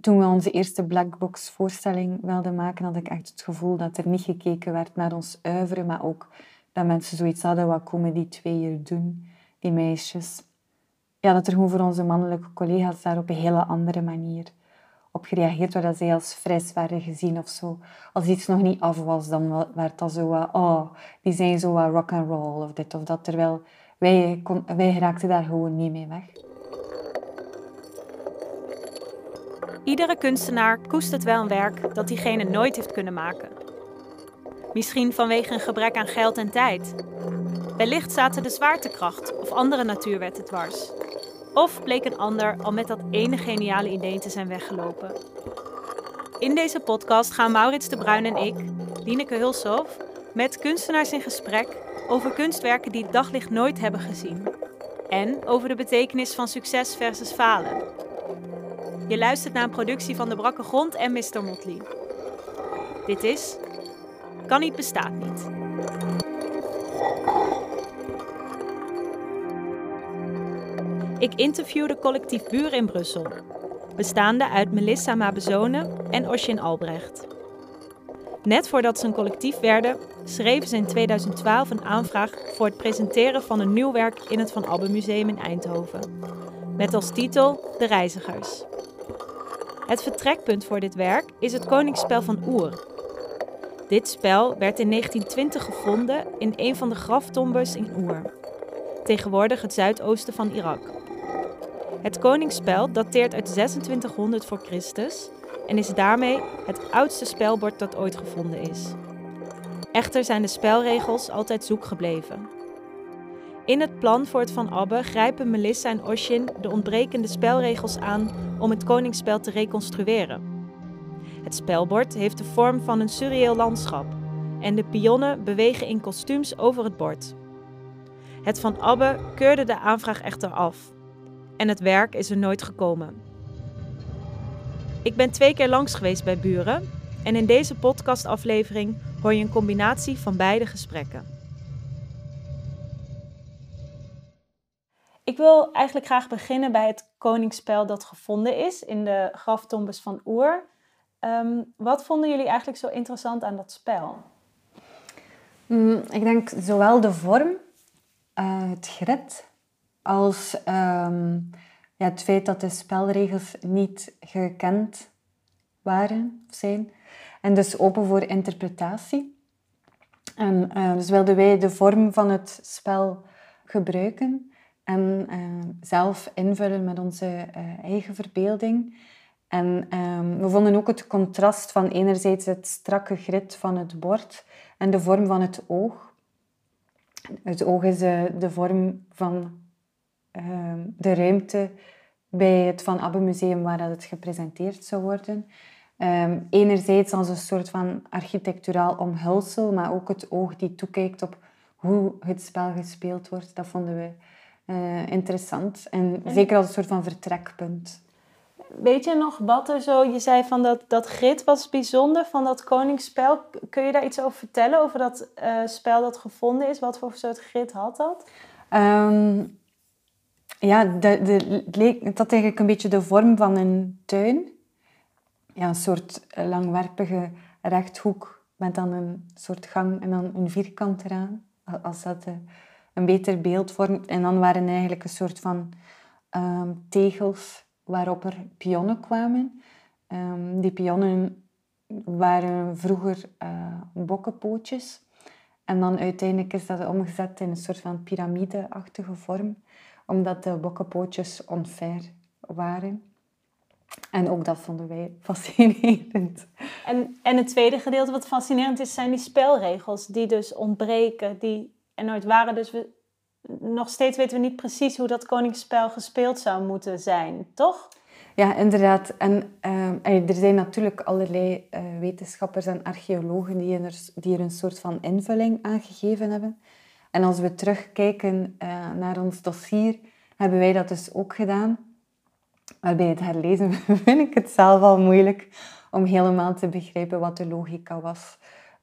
toen we onze eerste blackbox voorstelling wilden maken, had ik echt het gevoel dat er niet gekeken werd naar ons uiveren, maar ook dat mensen zoiets hadden, wat komen die twee hier doen, die meisjes. Ja, dat er gewoon voor onze mannelijke collega's daar op een hele andere manier op gereageerd werd, dat zij als fris werden gezien of zo. Als iets nog niet af was, dan werd dat zo, oh, die zijn zo rock and roll of dit of dat, terwijl wij, wij raakten daar gewoon niet mee weg. Iedere kunstenaar koestert wel een werk dat diegene nooit heeft kunnen maken. Misschien vanwege een gebrek aan geld en tijd. Wellicht zaten de zwaartekracht of andere natuurwetten dwars. Of bleek een ander al met dat ene geniale idee te zijn weggelopen. In deze podcast gaan Maurits de Bruin en ik, Lineke Hulshoff, met kunstenaars in gesprek over kunstwerken die het daglicht nooit hebben gezien. En over de betekenis van succes versus falen. Je luistert naar een productie van De Brakke Grond en Mr. Motley. Dit is Kan niet bestaat niet. Ik interviewde collectief Buren in Brussel, bestaande uit Melissa Mabezone en Oshin Albrecht. Net voordat ze een collectief werden, schreven ze in 2012 een aanvraag voor het presenteren van een nieuw werk in het Van Abbe Museum in Eindhoven, met als titel De Reizigers. Het vertrekpunt voor dit werk is het koningsspel van Oer. Dit spel werd in 1920 gevonden in een van de graftombes in Oer, tegenwoordig het zuidoosten van Irak. Het koningsspel dateert uit 2600 voor Christus en is daarmee het oudste spelbord dat ooit gevonden is. Echter zijn de spelregels altijd zoek gebleven. In het plan voor het Van Abbe grijpen Melissa en Oshin de ontbrekende spelregels aan om het koningsspel te reconstrueren. Het spelbord heeft de vorm van een surreëel landschap en de pionnen bewegen in kostuums over het bord. Het Van Abbe keurde de aanvraag echter af en het werk is er nooit gekomen. Ik ben twee keer langs geweest bij buren en in deze podcastaflevering hoor je een combinatie van beide gesprekken. Ik wil eigenlijk graag beginnen bij het koningsspel dat gevonden is in de graftombes van Oer. Ehm, wat vonden jullie eigenlijk zo interessant aan dat spel? Mm, ik denk zowel de vorm, uh, het grid, als ehm, ja, het feit dat de spelregels niet gekend waren of zijn. En dus open voor interpretatie. En uh, dus wilden wij de vorm van het spel gebruiken en uh, zelf invullen met onze uh, eigen verbeelding. En ehm, we vonden ook het contrast van enerzijds het strakke grid van het bord en de vorm van het oog. Het oog is de vorm van Ehm, de ruimte bij het Van Abbe Museum waar dat het gepresenteerd zou worden. Um, enerzijds als een soort van architecturaal omhulsel, maar ook het oog die toekijkt op hoe het spel gespeeld wordt. Dat vonden we uh, interessant. En, zeker als een soort van vertrekpunt. Weet je nog wat er zo... Je zei van dat, dat grid was bijzonder van dat koningsspel. Kun je daar iets over vertellen? Over dat uh, spel dat gevonden is? Wat voor soort grid had dat? Um, ja, de, de, het had eigenlijk een beetje de vorm van een tuin. Ja, een soort langwerpige rechthoek met dan een soort gang en dan een vierkant eraan. Als dat eh, een beter beeld vormt. En dan waren eigenlijk een soort van ehm, tegels waarop er pionnen kwamen. Um, die pionnen waren vroeger uh, bokkenpootjes. En dan uiteindelijk is dat omgezet in een soort van piramideachtige vorm omdat de bokkenpootjes onfair waren. En ook dat vonden wij fascinerend. En, en het tweede gedeelte wat fascinerend is, zijn die spelregels die dus ontbreken, die er nooit waren. Dus we, nog steeds weten we niet precies hoe dat koningsspel gespeeld zou moeten zijn, toch? Ja, inderdaad. En uh, er zijn natuurlijk allerlei uh, wetenschappers en archeologen die er, die een soort van invulling aan gegeven hebben. En als we terugkijken uh, naar ons dossier, hebben wij dat dus ook gedaan. Maar bij het herlezen vind ik het zelf al moeilijk om helemaal te begrijpen wat de logica was.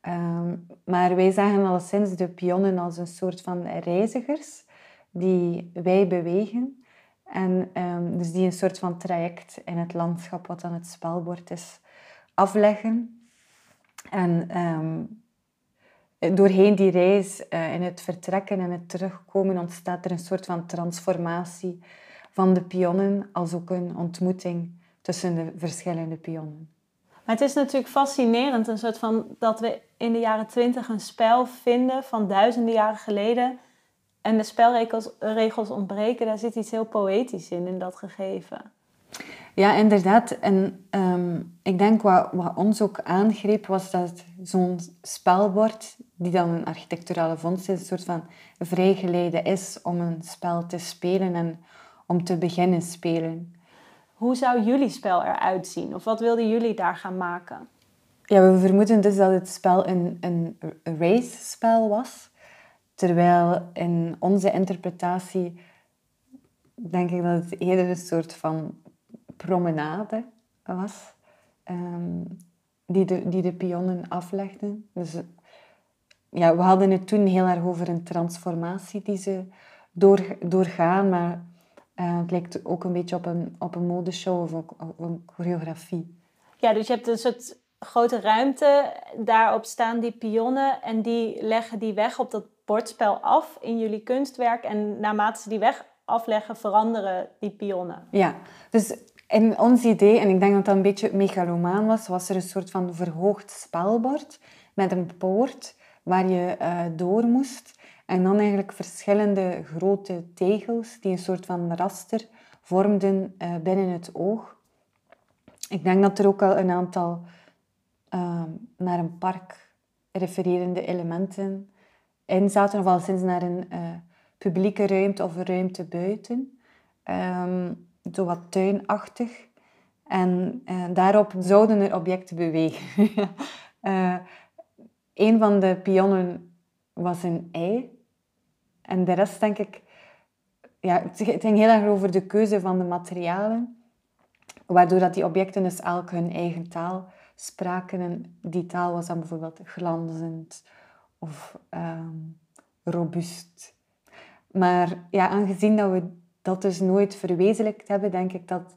Um, maar wij zagen al sinds de pionnen als een soort van reizigers die wij bewegen. En um, dus die een soort van traject in het landschap wat dan het spelbord is, afleggen. En um, doorheen die reis, uh, in het vertrekken en het terugkomen, ontstaat er een soort van transformatie van de pionnen, als ook een ontmoeting tussen de verschillende pionnen. Maar het is natuurlijk fascinerend, een soort van dat we in de jaren twintig een spel vinden van duizenden jaren geleden. En de spelregels ontbreken, daar zit iets heel poëtisch in, in dat gegeven. Ja, inderdaad. En ehm, ik denk wat, ons ook aangreep, was dat zo'n spelbord, die dan een architecturale vondst is, een soort van vrijgeleide is om een spel te spelen en om te beginnen spelen. Hoe zou jullie spel eruit zien? Of wat wilden jullie daar gaan maken? Ja, we vermoeden dus dat het spel een, een race-spel was. Terwijl in onze interpretatie denk ik dat het eerder een soort van promenade was. Um, die, de, die de pionnen aflegden. Dus ja, we hadden het toen heel erg over een transformatie die ze door, doorgaan. Maar uh, het lijkt ook een beetje op een, op een modeshow of op, een choreografie. Ja, dus je hebt een soort grote ruimte. Daarop staan die pionnen en die leggen die weg op dat bordspel af in jullie kunstwerk. En naarmate ze die weg afleggen, veranderen die pionnen. Ja, dus in ons idee, en ik denk dat dat een beetje megalomaan was, was er een soort van verhoogd spelbord met een poort waar je uh, door moest. En dan eigenlijk verschillende grote tegels die een soort van raster vormden uh, binnen het oog. Ik denk dat er ook al een aantal uh, naar een park refererende elementen in zaten, of al sinds naar een uh, publieke ruimte of een ruimte buiten. Um, zo wat tuinachtig. En daarop zouden er objecten bewegen. een van de pionnen was een ei en de rest denk ik, ja, het ging heel erg over de keuze van de materialen, waardoor dat die objecten dus elk hun eigen taal spraken. En die taal was dan bijvoorbeeld glanzend of um, robuust. Maar ja, aangezien dat we dat dus nooit verwezenlijkt hebben, denk ik dat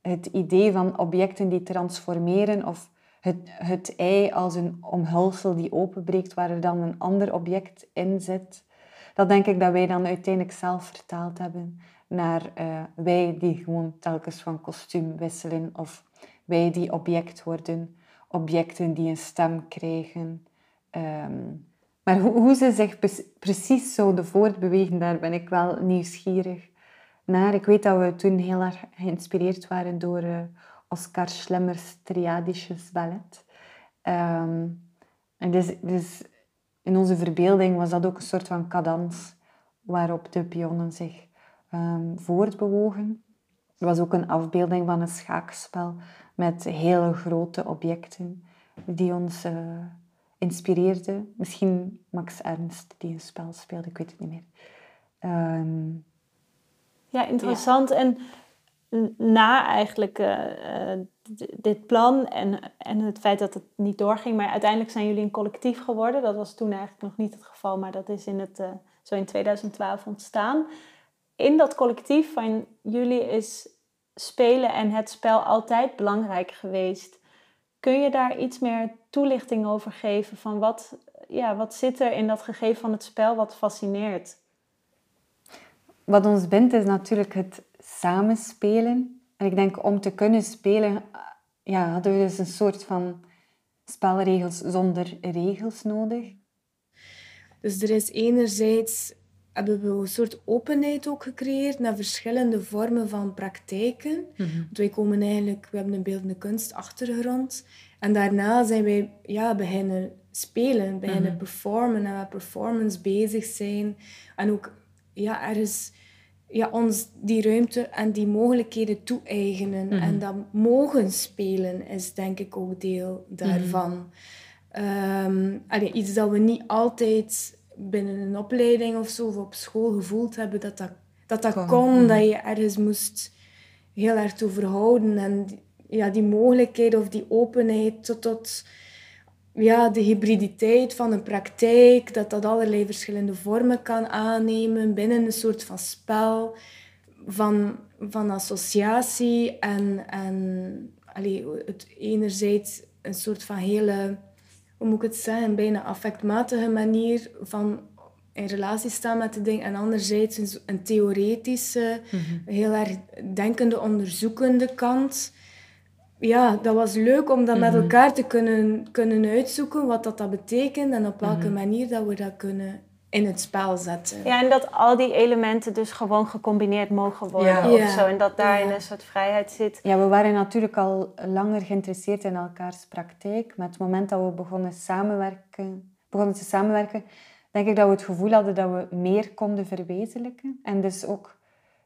het idee van objecten die transformeren of het, het ei als een omhulsel die openbreekt waar er dan een ander object in zit, dat denk ik dat wij dan uiteindelijk zelf vertaald hebben naar uh, wij die gewoon telkens van kostuum wisselen of wij die object worden, objecten die een stem krijgen. Um, maar hoe, hoe, ze zich precies zouden voortbewegen, daar ben ik wel nieuwsgierig naar. Ik weet dat we toen heel erg geïnspireerd waren door uh, Oscar Schlemmers Triadisches ballet. Um, en dus, dus in onze verbeelding was dat ook een soort van cadans waarop de pionnen zich um, voortbewogen. Er was ook een afbeelding van een schaakspel met hele grote objecten die ons uh, inspireerden. Misschien Max Ernst die een spel speelde, ik weet het niet meer. Um, ja, interessant. En na eigenlijk uh, dit plan en, en het feit dat het niet doorging. Maar uiteindelijk zijn jullie een collectief geworden. Dat was toen eigenlijk nog niet het geval, maar dat is in het, uh, zo in 2012 ontstaan. In dat collectief van jullie is spelen en het spel altijd belangrijk geweest. Kun je daar iets meer toelichting over geven van wat, ja, wat zit er in dat gegeven van het spel wat fascineert? Wat ons bindt is natuurlijk het samenspelen en ik denk om te kunnen spelen, ja, hadden we dus een soort van spelregels zonder regels nodig. Dus er is enerzijds hebben we een soort openheid ook gecreëerd naar verschillende vormen van praktijken. Mm wij komen eigenlijk, we hebben een beeldende kunstachtergrond. En daarna zijn wij ja, beginnen spelen, beginnen mm performen en met performance bezig zijn. En ook ja, ergens ja, ons die ruimte en die mogelijkheden toe-eigenen. En mhm. dat mogen spelen is denk ik ook deel daarvan. Mm iets dat we niet altijd binnen een opleiding of zo of op school gevoeld hebben dat dat, dat, dat kon, mhm. dat je ergens moest heel erg toe verhouden. En ja, die mogelijkheid of die openheid tot, tot ja, de hybriditeit van een praktijk, dat dat allerlei verschillende vormen kan aannemen binnen een soort van spel. van, van associatie en, en allee, het enerzijds een soort van hele, hoe moet ik het zeggen, bijna affectmatige manier van in relatie staan met de dingen en anderzijds een, een theoretische, mhm. heel erg denkende, onderzoekende kant. Ja, dat was leuk om dat met mhm. elkaar te kunnen, kunnen uitzoeken, wat dat, dat betekent en op welke mhm. manier dat we dat kunnen in het spel zetten. Ja, en dat al die elementen dus gewoon gecombineerd mogen worden ja. of zo. En dat daarin ja. een soort vrijheid zit. Ja, we waren natuurlijk al langer geïnteresseerd in elkaars praktijk. Maar het moment dat we begonnen, samenwerken, begonnen te samenwerken, denk ik dat we het gevoel hadden dat we meer konden verwezenlijken. En dus ook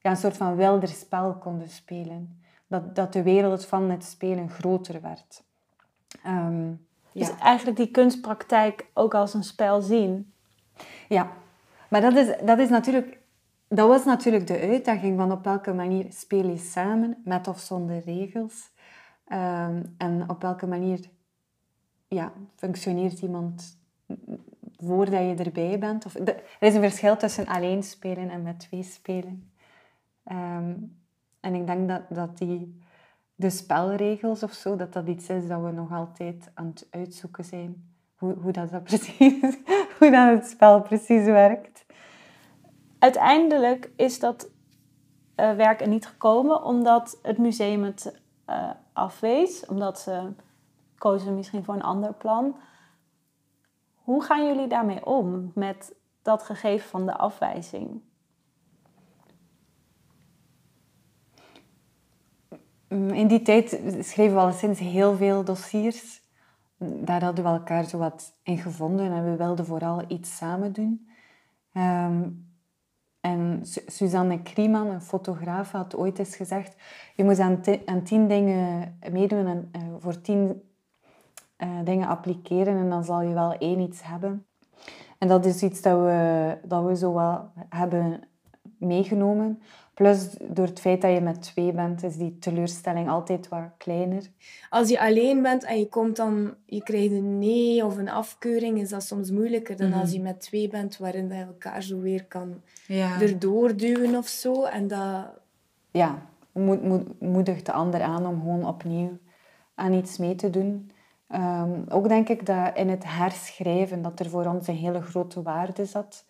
ja, een soort van wilder spel konden spelen. Dat, dat de wereld van het spelen groter werd. Um, dus eigenlijk die kunstpraktijk ook als een spel zien. Ja, maar dat is, dat is natuurlijk... Dat was natuurlijk de uitdaging van op welke manier speel je samen, met of zonder regels. Um, en op welke manier ja, functioneert iemand voordat je erbij bent. Of, er is een verschil tussen alleen spelen en met twee spelen. Um, en ik denk dat, dat die, de spelregels of zo, dat dat iets is dat we nog altijd aan het uitzoeken zijn. Hoe, hoe dat, dat precies, hoe dat het spel precies werkt. Uiteindelijk is dat uh, werk er niet gekomen omdat het museum het uh, afwees. Omdat ze kozen misschien voor een ander plan. Hoe gaan jullie daarmee om met dat gegeven van de afwijzing? In die tijd schreven we al sinds heel veel dossiers. Daar hadden we elkaar zo wat in gevonden en we wilden vooral iets samen doen. Um, en Suzanne Krieman, een fotograaf, had ooit eens gezegd: Je moet aan, aan tien dingen meedoen en uh, voor tien uh, dingen appliceren en dan zal je wel één iets hebben. En dat is iets dat we, dat we zo wel hebben meegenomen. Plus, door het feit dat je met twee bent, is die teleurstelling altijd wat kleiner. Als je alleen bent en je komt dan, je krijgt een nee of een afkeuring, is dat soms moeilijker dan als mhm. je met twee bent, waarin je elkaar zo weer kan ja. erdoor duwen of zo. En dat... Ja, moedigt de ander aan om gewoon opnieuw aan iets mee te doen. Um, ook denk ik dat in het herschrijven dat er voor ons een hele grote waarde zat.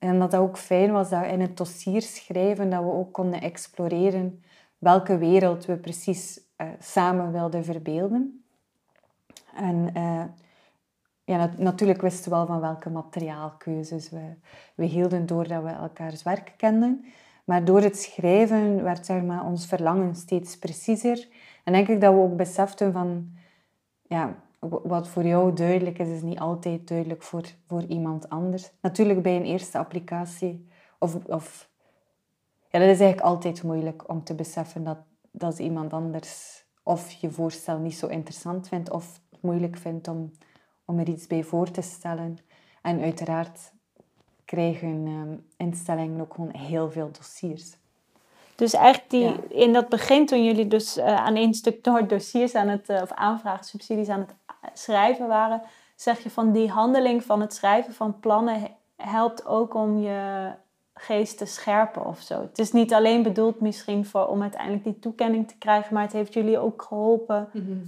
En dat dat ook fijn was dat in het dossier schrijven dat we ook konden exploreren welke wereld we precies uh, samen wilden verbeelden. En uh, ja, natuurlijk wisten we wel van welke materiaalkeuzes we, we hielden doordat we elkaars werk kenden. Maar door het schrijven werd zeg maar, ons verlangen steeds preciezer. En denk ik dat we ook beseften van ja, wat voor jou duidelijk is, is niet altijd duidelijk voor, voor iemand anders. Natuurlijk bij een eerste applicatie, of, of ja, dat is eigenlijk altijd moeilijk om te beseffen dat, dat iemand anders of je voorstel niet zo interessant vindt, of het moeilijk vindt om, om er iets bij voor te stellen. En uiteraard krijgen um, instellingen ook gewoon heel veel dossiers. Dus eigenlijk die, in dat begin, toen jullie dus uh, aan één stuk door dossiers aan het, uh, of aanvragen, subsidies aan het schrijven waren, zeg je van die handeling van het schrijven van plannen helpt ook om je geest te scherpen of zo. Het is niet alleen bedoeld misschien voor, om uiteindelijk die toekenning te krijgen, maar het heeft jullie ook geholpen mhm.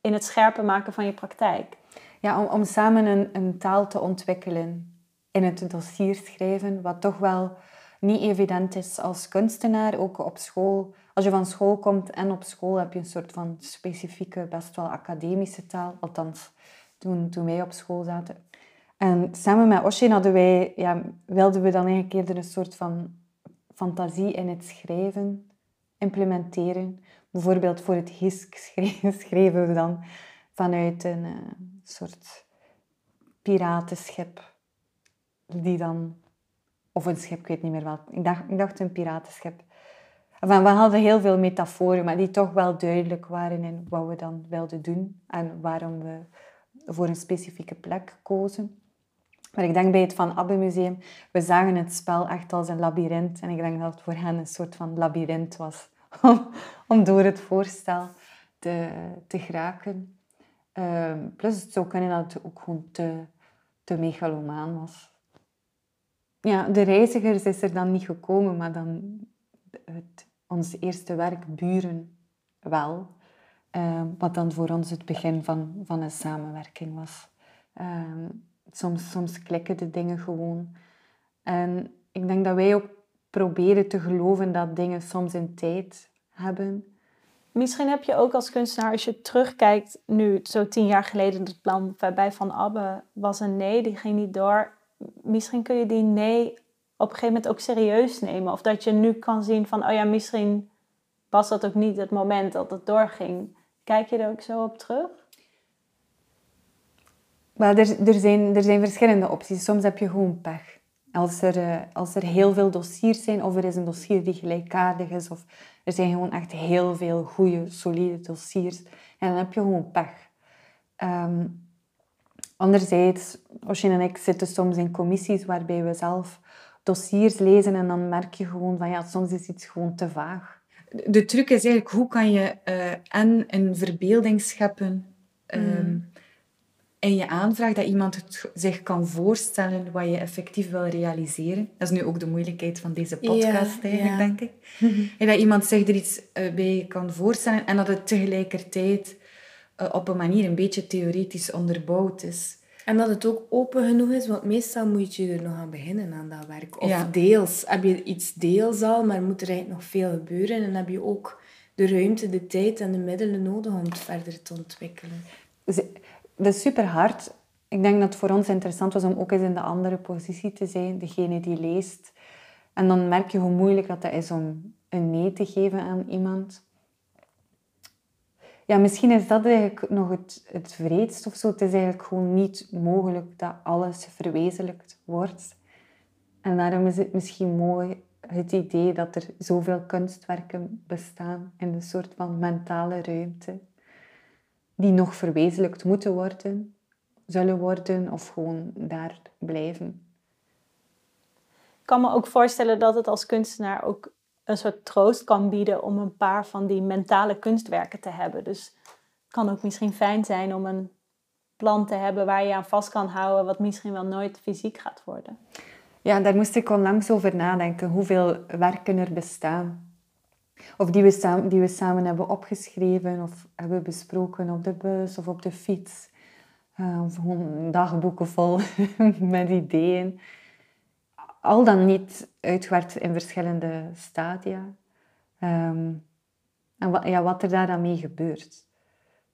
in het scherper maken van je praktijk. Ja, om, om samen een, een taal te ontwikkelen in het dossier schrijven, wat toch wel niet evident is als kunstenaar, ook op school. Als je van school komt en op school heb je een soort van specifieke, best wel academische taal. Althans, toen, toen wij op school zaten. En samen met Oshin hadden wij, ja, wilden we dan eigenlijk eerder een soort van fantasie in het schrijven implementeren. Bijvoorbeeld voor het HISK schreven we dan vanuit een uh, soort piratenschip die dan of een schip, ik weet niet meer wel. Ik dacht, ik dacht een piratenschip. Enfin, we hadden heel veel metaforen, maar die toch wel duidelijk waren in wat we dan wilden doen en waarom we voor een specifieke plek kozen. Maar ik denk bij het Van Abbe Museum, we zagen het spel echt als een labyrint. En ik denk dat het voor hen een soort van labyrint was om, door het voorstel te, te geraken. Um, plus het zou kunnen dat het ook gewoon te, te megalomaan was ja, de reizigers is er dan niet gekomen, maar dan het, ons eerste werk Buren wel. Uh, wat dan voor ons het begin van, van een samenwerking was. Ehm, soms, soms klikken de dingen gewoon. En ik denk dat wij ook proberen te geloven dat dingen soms een tijd hebben. Misschien heb je ook als kunstenaar, als je terugkijkt, nu zo tien jaar geleden, het plan bij Van Abbe was een nee, die ging niet door. Misschien kun je die nee op een gegeven moment ook serieus nemen. Of dat je nu kan zien van, oh ja, misschien was dat ook niet het moment dat het doorging. Kijk je er ook zo op terug? Wel, er, er, zijn, er zijn verschillende opties. Soms heb je gewoon pech. Als er, eh, als er heel veel dossiers zijn, of er is een dossier die gelijkaardig is, of er zijn gewoon echt heel veel goede, solide dossiers, en dan heb je gewoon pech. Um, anderzijds, Oshin en ik zitten soms in commissies waarbij we zelf dossiers lezen en dan merk je gewoon van ja, soms is iets gewoon te vaag. De truc is eigenlijk hoe kan je uh, en een verbeelding scheppen um, in je aanvraag dat iemand het zich kan voorstellen wat je effectief wil realiseren. Dat is nu ook de moeilijkheid van deze podcast eigenlijk, denk ik. En dat iemand zich er iets uh, bij kan voorstellen en dat het tegelijkertijd uh, op een manier een beetje theoretisch onderbouwd is. En dat het ook open genoeg is, want meestal moet je er nog aan beginnen aan dat werk. Of deels. Heb je iets deels al, maar moet er eigenlijk nog veel gebeuren. En heb je ook de ruimte, de tijd en de middelen nodig om het verder te ontwikkelen. dat is super hard. Ik denk dat het voor ons interessant was om ook eens in de andere positie te zijn, degene die leest. En dan merk je hoe moeilijk dat is om een nee te geven aan iemand ja, misschien is dat eigenlijk nog het, het vreedst of zo. Het is eigenlijk gewoon niet mogelijk dat alles verwezenlijkt wordt. En daarom is het misschien mooi het idee dat er zoveel kunstwerken bestaan in een soort van mentale ruimte, die nog verwezenlijkt moeten worden, zullen worden of gewoon daar blijven. Ik kan me ook voorstellen dat het als kunstenaar ook een soort troost kan bieden om een paar van die mentale kunstwerken te hebben. Dus het kan ook misschien fijn zijn om een plan te hebben waar je aan vast kan houden, wat misschien wel nooit fysiek gaat worden. Ja, daar moest ik onlangs over nadenken, hoeveel werken er bestaan. Of die we, samen, die we samen hebben opgeschreven of hebben besproken op de bus of op de fiets. Uh, of gewoon dagboeken vol met ideeën al dan niet uitgewerkt in verschillende stadia. Ehm, en wat, ja, wat er daar dan mee gebeurt.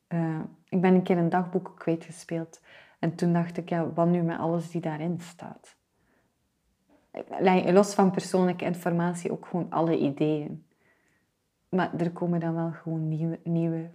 Uh, ik ben een keer een dagboek kwijtgespeeld. En toen dacht ik, ja, wat nu met alles die daarin staat? Los van persoonlijke informatie ook gewoon alle ideeën. Maar er komen dan wel gewoon nieuwe, nieuwe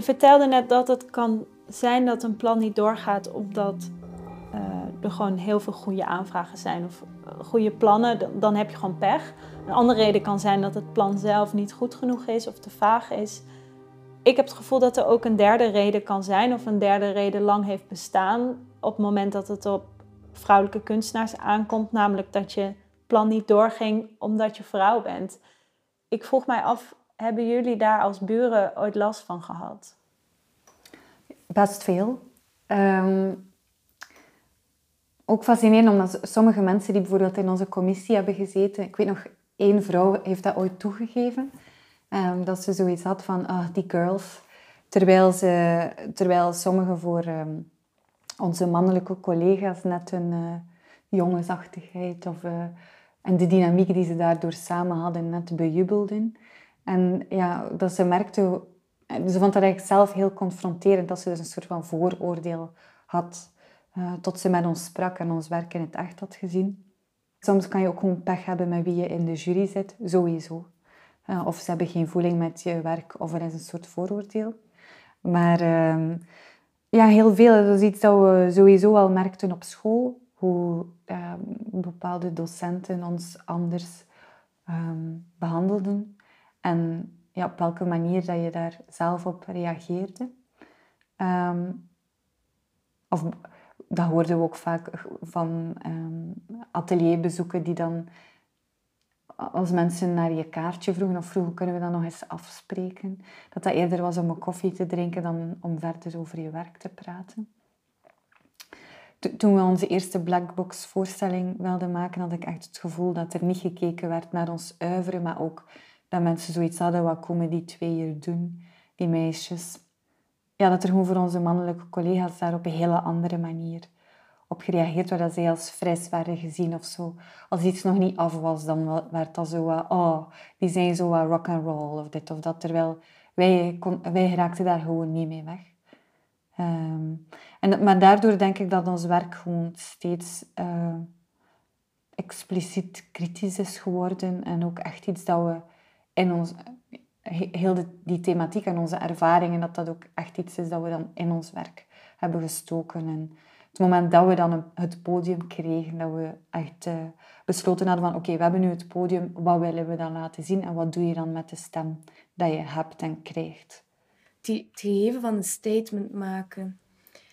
Je vertelde net dat het kan zijn dat een plan niet doorgaat omdat uh, er gewoon heel veel goede aanvragen zijn of uh, goede plannen. Dan, dan, heb je gewoon pech. Een andere reden kan zijn dat het plan zelf niet goed genoeg is of te vaag is. Ik heb het gevoel dat er ook een derde reden kan zijn of een derde reden lang heeft bestaan op het moment dat het op vrouwelijke kunstenaars aankomt, namelijk dat je plan niet doorging omdat je vrouw bent. Ik vroeg mij af, hebben jullie daar als buren ooit last van gehad? Best veel. Um, ook fascinerend, omdat sommige mensen die bijvoorbeeld in onze commissie hebben gezeten, ik weet nog, één vrouw heeft dat ooit toegegeven, um, dat ze zoiets had van, ah, die girls. Terwijl, ze, terwijl sommigen voor um, onze mannelijke collega's net hun uh, jongensachtigheid of, uh, en de dynamiek die ze daardoor samen hadden net bejubelden. En ja, dat ze merkte, ze vond dat eigenlijk zelf heel confronterend, dat ze dus een soort van vooroordeel had. Uh, tot ze met ons sprak en ons werk in het echt had gezien. Soms kan je ook gewoon pech hebben met wie je in de jury zit, sowieso. Uh, of ze hebben geen voeling met je werk, of er is een soort vooroordeel. Maar uh, ja, heel veel. Dat is iets dat we sowieso al merkten op school. Hoe ehm, bepaalde docenten ons anders ehm, behandelden. En ja, op welke manier dat je daar zelf op reageerde. Um, of dat hoorden we ook vaak van um, atelierbezoeken die dan als mensen naar je kaartje vroegen of vroegen kunnen we dan nog eens afspreken, dat dat eerder was om een koffie te drinken dan om verder over je werk te praten. Toen we onze eerste Blackbox voorstelling wilden maken, had ik echt het gevoel dat er niet gekeken werd naar ons uiveren, maar ook dat mensen zoiets hadden, wat komen die twee hier doen, die meisjes. Ja, dat er gewoon voor onze mannelijke collega's daar op een hele andere manier op gereageerd werd, dat zij als fris werden gezien of zo. Als iets nog niet af was, dan werd dat zo, oh, die zijn zo rock and roll of dit of dat. Terwijl wij, wij raakten daar gewoon niet mee weg. Ehm, en, maar daardoor denk ik dat ons werk gewoon steeds uh, expliciet kritisch is geworden en ook echt iets dat we in ons, heel die thematiek en onze ervaringen, dat dat ook echt iets is dat we dan in ons werk hebben gestoken. En het moment dat we dan het podium kregen, dat we echt uh, besloten hadden van oké, we hebben nu het podium, wat willen we dan laten zien en wat doe je dan met de stem dat je hebt en krijgt? Het geven van een statement maken.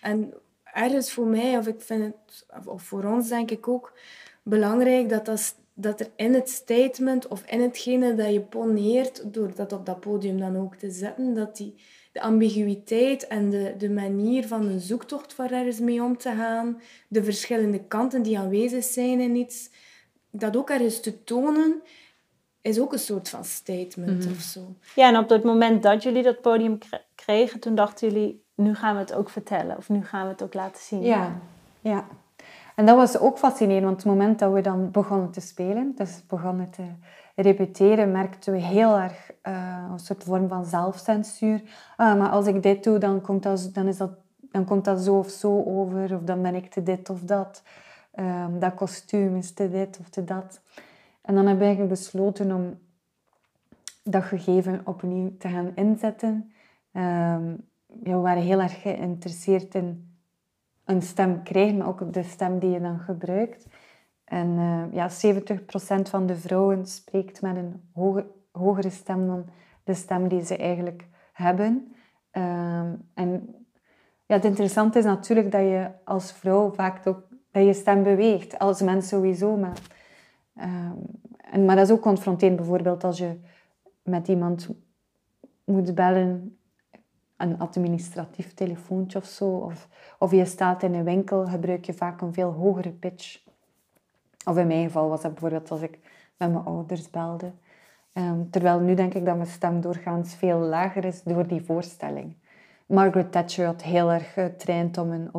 En ergens voor mij, of ik vind het, of voor ons denk ik ook, belangrijk dat, dat, dat er in het statement of in hetgene dat je poneert, door dat op dat podium dan ook te zetten, dat die, de ambiguïteit en de, de manier van een zoektocht voor ergens mee om te gaan, de verschillende kanten die aanwezig zijn in iets, dat ook ergens te tonen, is ook een soort van statement mm of zo. Ja, en op het moment dat jullie dat podium kregen, toen dachten jullie, nu gaan we het ook vertellen of nu gaan we het ook laten zien. Ja, ja. En dat was ook fascinerend, want het moment dat we dan begonnen te spelen, dus begonnen te repeteren, merkten we heel erg uh, een soort vorm van zelfcensuur. Ah, maar als ik dit doe, dan komt dat, dan is dat, dan komt dat zo of zo over, of dan ben ik te dit of dat. Um, dat kostuum is te dit of te dat. En dan heb ik besloten om dat gegeven opnieuw te gaan inzetten. Um, ja, we waren heel erg geïnteresseerd in een stem krijgen, maar ook de stem die je dan gebruikt. En uh, ja, 70% van de vrouwen spreekt met een hoge, hogere stem dan de stem die ze eigenlijk hebben. Uh, en ja, het interessante is natuurlijk dat je als vrouw vaak ook dat je stem beweegt, als mens sowieso. Maar, uh, en, maar dat is ook confronterend, bijvoorbeeld als je met iemand moet bellen, een administratief telefoontje of zo, of, of je staat in een winkel, gebruik je vaak een veel hogere pitch of in mijn geval was dat bijvoorbeeld als ik met mijn ouders belde. Ehm, terwijl nu denk ik dat mijn stem doorgaans veel lager is door die voorstelling. Margaret Thatcher had heel erg getraind om een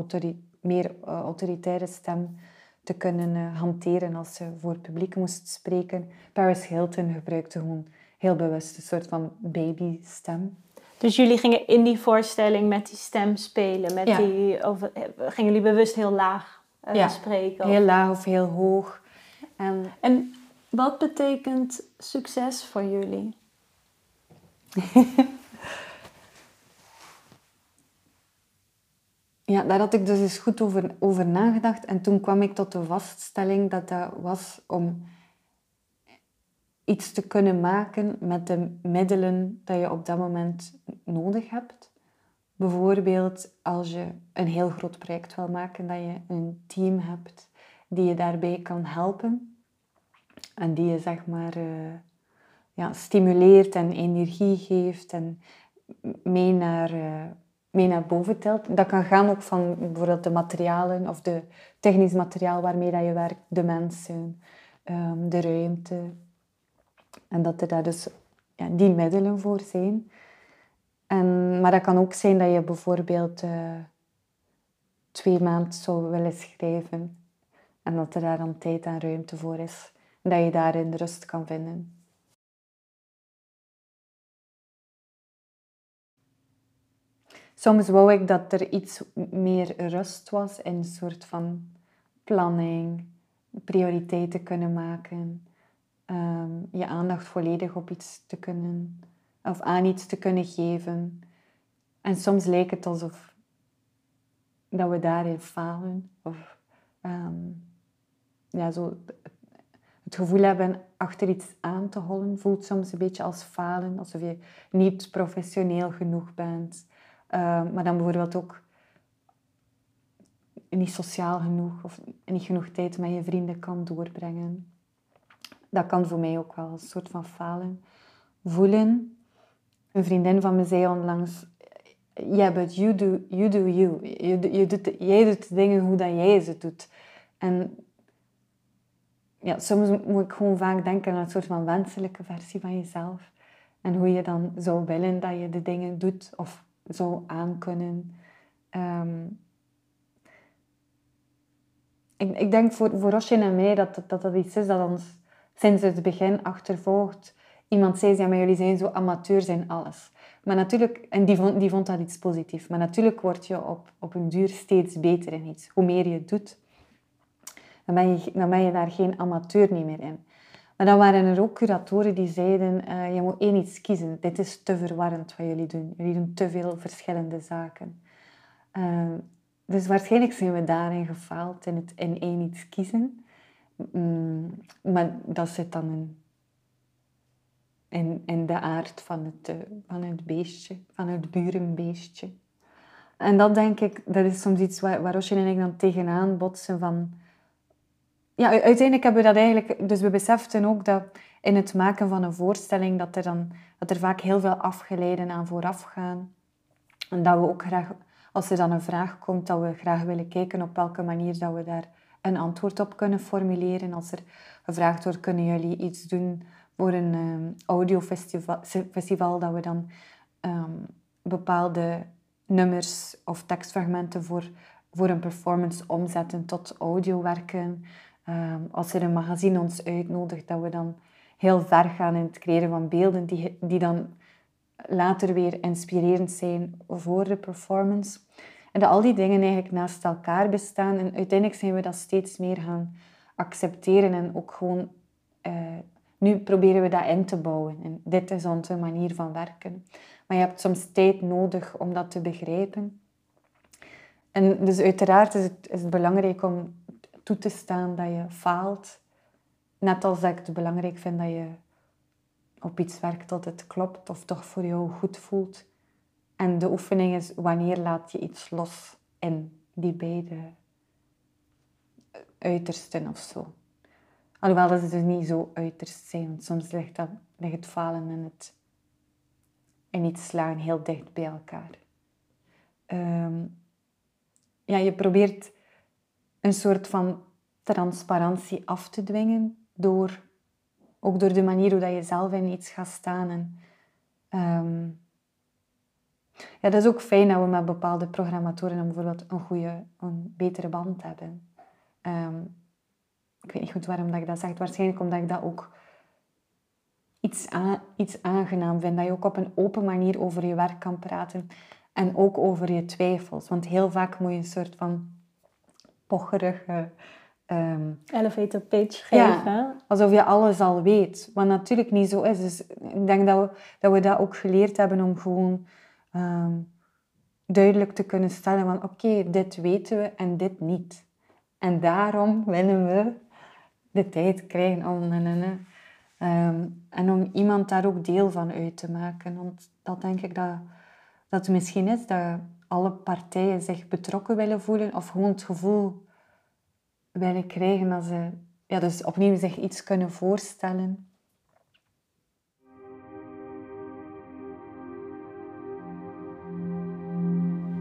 meer uh, autoritaire stem te kunnen uh, hanteren als ze voor publiek moest spreken. Paris Hilton gebruikte gewoon heel bewust een soort van babystem. Dus jullie gingen in die voorstelling met die stem spelen? Met die, of, eh, gingen jullie bewust heel laag uh, ja, spreken. Heel laag of heel hoog. En, en wat betekent succes voor jullie? ja, daar had ik dus eens goed over, over nagedacht. En toen kwam ik tot de vaststelling dat dat was om iets te kunnen maken met de middelen dat je op dat moment nodig hebt. Bijvoorbeeld als je een heel groot project wil maken, dat je een team hebt die je daarbij kan helpen. En die je zeg maar uh, ja, stimuleert en energie geeft en mee naar, uh, mee naar boven telt. Dat kan gaan ook van bijvoorbeeld de materialen of de technisch materiaal waarmee dat je werkt, de mensen, um, de ruimte. En dat er daar dus ja, die middelen voor zijn. En, maar dat kan ook zijn dat je bijvoorbeeld uh, twee maanden zou willen schrijven en dat er daar dan tijd en ruimte voor is. Dat je daarin rust kan vinden. Soms wou ik dat er iets meer rust was in een soort van planning, prioriteiten kunnen maken, um, je aandacht volledig op iets te kunnen of aan iets te kunnen geven. En soms lijkt het alsof dat we daarin falen. Of ehm, ja, zo het gevoel hebben achter iets aan te hollen. Voelt soms een beetje als falen. Alsof je niet professioneel genoeg bent. Ehm, maar dan bijvoorbeeld ook niet sociaal genoeg of niet genoeg tijd met je vrienden kan doorbrengen. Dat kan voor mij ook wel een soort van falen voelen. Een vriendin van me zei onlangs, ja, yeah, but you do you. Do you. Je, je doet, jij doet dingen hoe dat jij ze doet. En ja, soms moet ik gewoon vaak denken aan een soort van wenselijke versie van jezelf. En hoe je dan zou willen dat je de dingen doet of zou aankunnen. Um, ik, ik denk voor, voor Rosje en mij dat, dat dat iets is dat ons sinds het begin achtervolgt. Iemand zei, ja, maar jullie zijn zo amateur in alles. Maar natuurlijk, en die vond, die vond dat iets positiefs. Maar natuurlijk word je op, op een duur steeds beter in iets. Hoe meer je doet, dan ben je, dan ben je daar geen amateur niet meer in. Maar dan waren er ook curatoren die zeiden, uh, je moet één iets kiezen. Dit is te verwarrend wat jullie doen. Jullie doen te veel verschillende zaken. Uh, dus waarschijnlijk zijn we daarin gefaald, in het in één iets kiezen. Mm, maar dat zit dan in, in, de aard van het, uh, van het beestje, van het burenbeestje. En dat denk ik, dat is soms iets waar, waar en ik dan tegenaan botsen van ja, uiteindelijk hebben we dat eigenlijk... Dus we beseften ook dat in het maken van een voorstelling, dat er, dan, dat er vaak heel veel afgeleiden aan vooraf gaan. En dat we ook graag, als er dan een vraag komt, dat we graag willen kijken op welke manier dat we daar een antwoord op kunnen formuleren. Als er gevraagd wordt, kunnen jullie iets doen voor een um, audiofestival, festival, dat we dan um, bepaalde nummers of tekstfragmenten voor, voor een performance omzetten tot audiowerken. Ehm, als er een magazine ons uitnodigt, dat we dan heel ver gaan in het creëren van beelden die, die dan later weer inspirerend zijn voor de performance. En dat al die dingen eigenlijk naast elkaar bestaan. En uiteindelijk zijn we dat steeds meer gaan accepteren en ook gewoon... Uh, nu proberen we dat in te bouwen. En dit is onze manier van werken. Maar je hebt soms tijd nodig om dat te begrijpen. En dus uiteraard is het, is het belangrijk om toe te staan dat je faalt. Net als dat ik het belangrijk vind dat je op iets werkt dat het klopt of toch voor jou goed voelt. En de oefening is wanneer laat je iets los in die beide uitersten of zo. Alhoewel dat het dus niet zo uiterst zijn, want soms ligt, dat, ligt het falen en het en iets slaan heel dicht bij elkaar. Ehm, ja, je probeert een soort van transparantie af te dwingen door ook door de manier hoe dat je zelf in iets gaat staan. En, ehm, ja, dat is ook fijn dat we met bepaalde programmatoren bijvoorbeeld een goede, een betere band hebben. Um, ik weet niet goed waarom dat ik dat zeg. Waarschijnlijk omdat ik dat ook iets, aan, iets aangenaam vind. Dat je ook op een open manier over je werk kan praten. En ook over je twijfels. Want heel vaak moet je een soort van pocherige... Um, Elevator pitch geven. alsof je alles al weet. Wat natuurlijk niet zo is. Dus ik denk dat we dat, we dat ook geleerd hebben om gewoon ehm, duidelijk te kunnen stellen van oké, dit weten we en dit niet. En daarom willen we de tijd krijgen om... Um, en om iemand daar ook deel van uit te maken. Want dat denk ik dat, dat het misschien is dat alle partijen zich betrokken willen voelen of gewoon het gevoel willen krijgen dat ze ja, dus opnieuw zich iets kunnen voorstellen.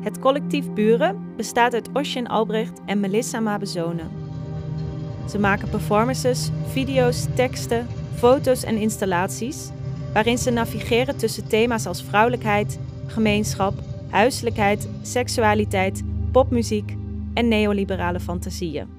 Het collectief Buren bestaat uit Oshin Albrecht en Melissa Mabezone. Ze maken performances, video's, teksten, foto's en installaties waarin ze navigeren tussen thema's als vrouwelijkheid, gemeenschap, huiselijkheid, seksualiteit, popmuziek en neoliberale fantasieën.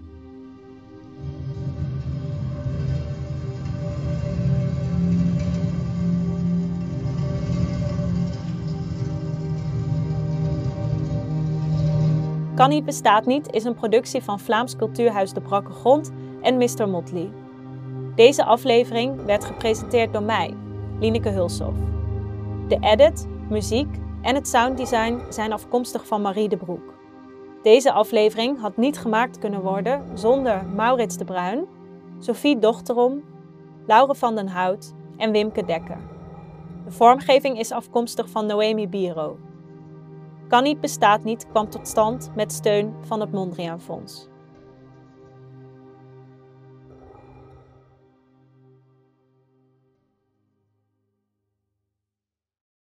Kan niet bestaat niet is een productie van Vlaams Cultuurhuis De Brakke Grond en Mr. Motley. Deze aflevering werd gepresenteerd door mij, Lineke Hulshoff. De edit, muziek en het sounddesign zijn afkomstig van Marie de Broek. Deze aflevering had niet gemaakt kunnen worden zonder Maurits de Bruin, Sophie Dochterom, Laure van den Hout en Wimke Dekker. De vormgeving is afkomstig van Noemi Biro. Kan niet bestaat niet kwam tot stand met steun van het Mondriaan Fonds.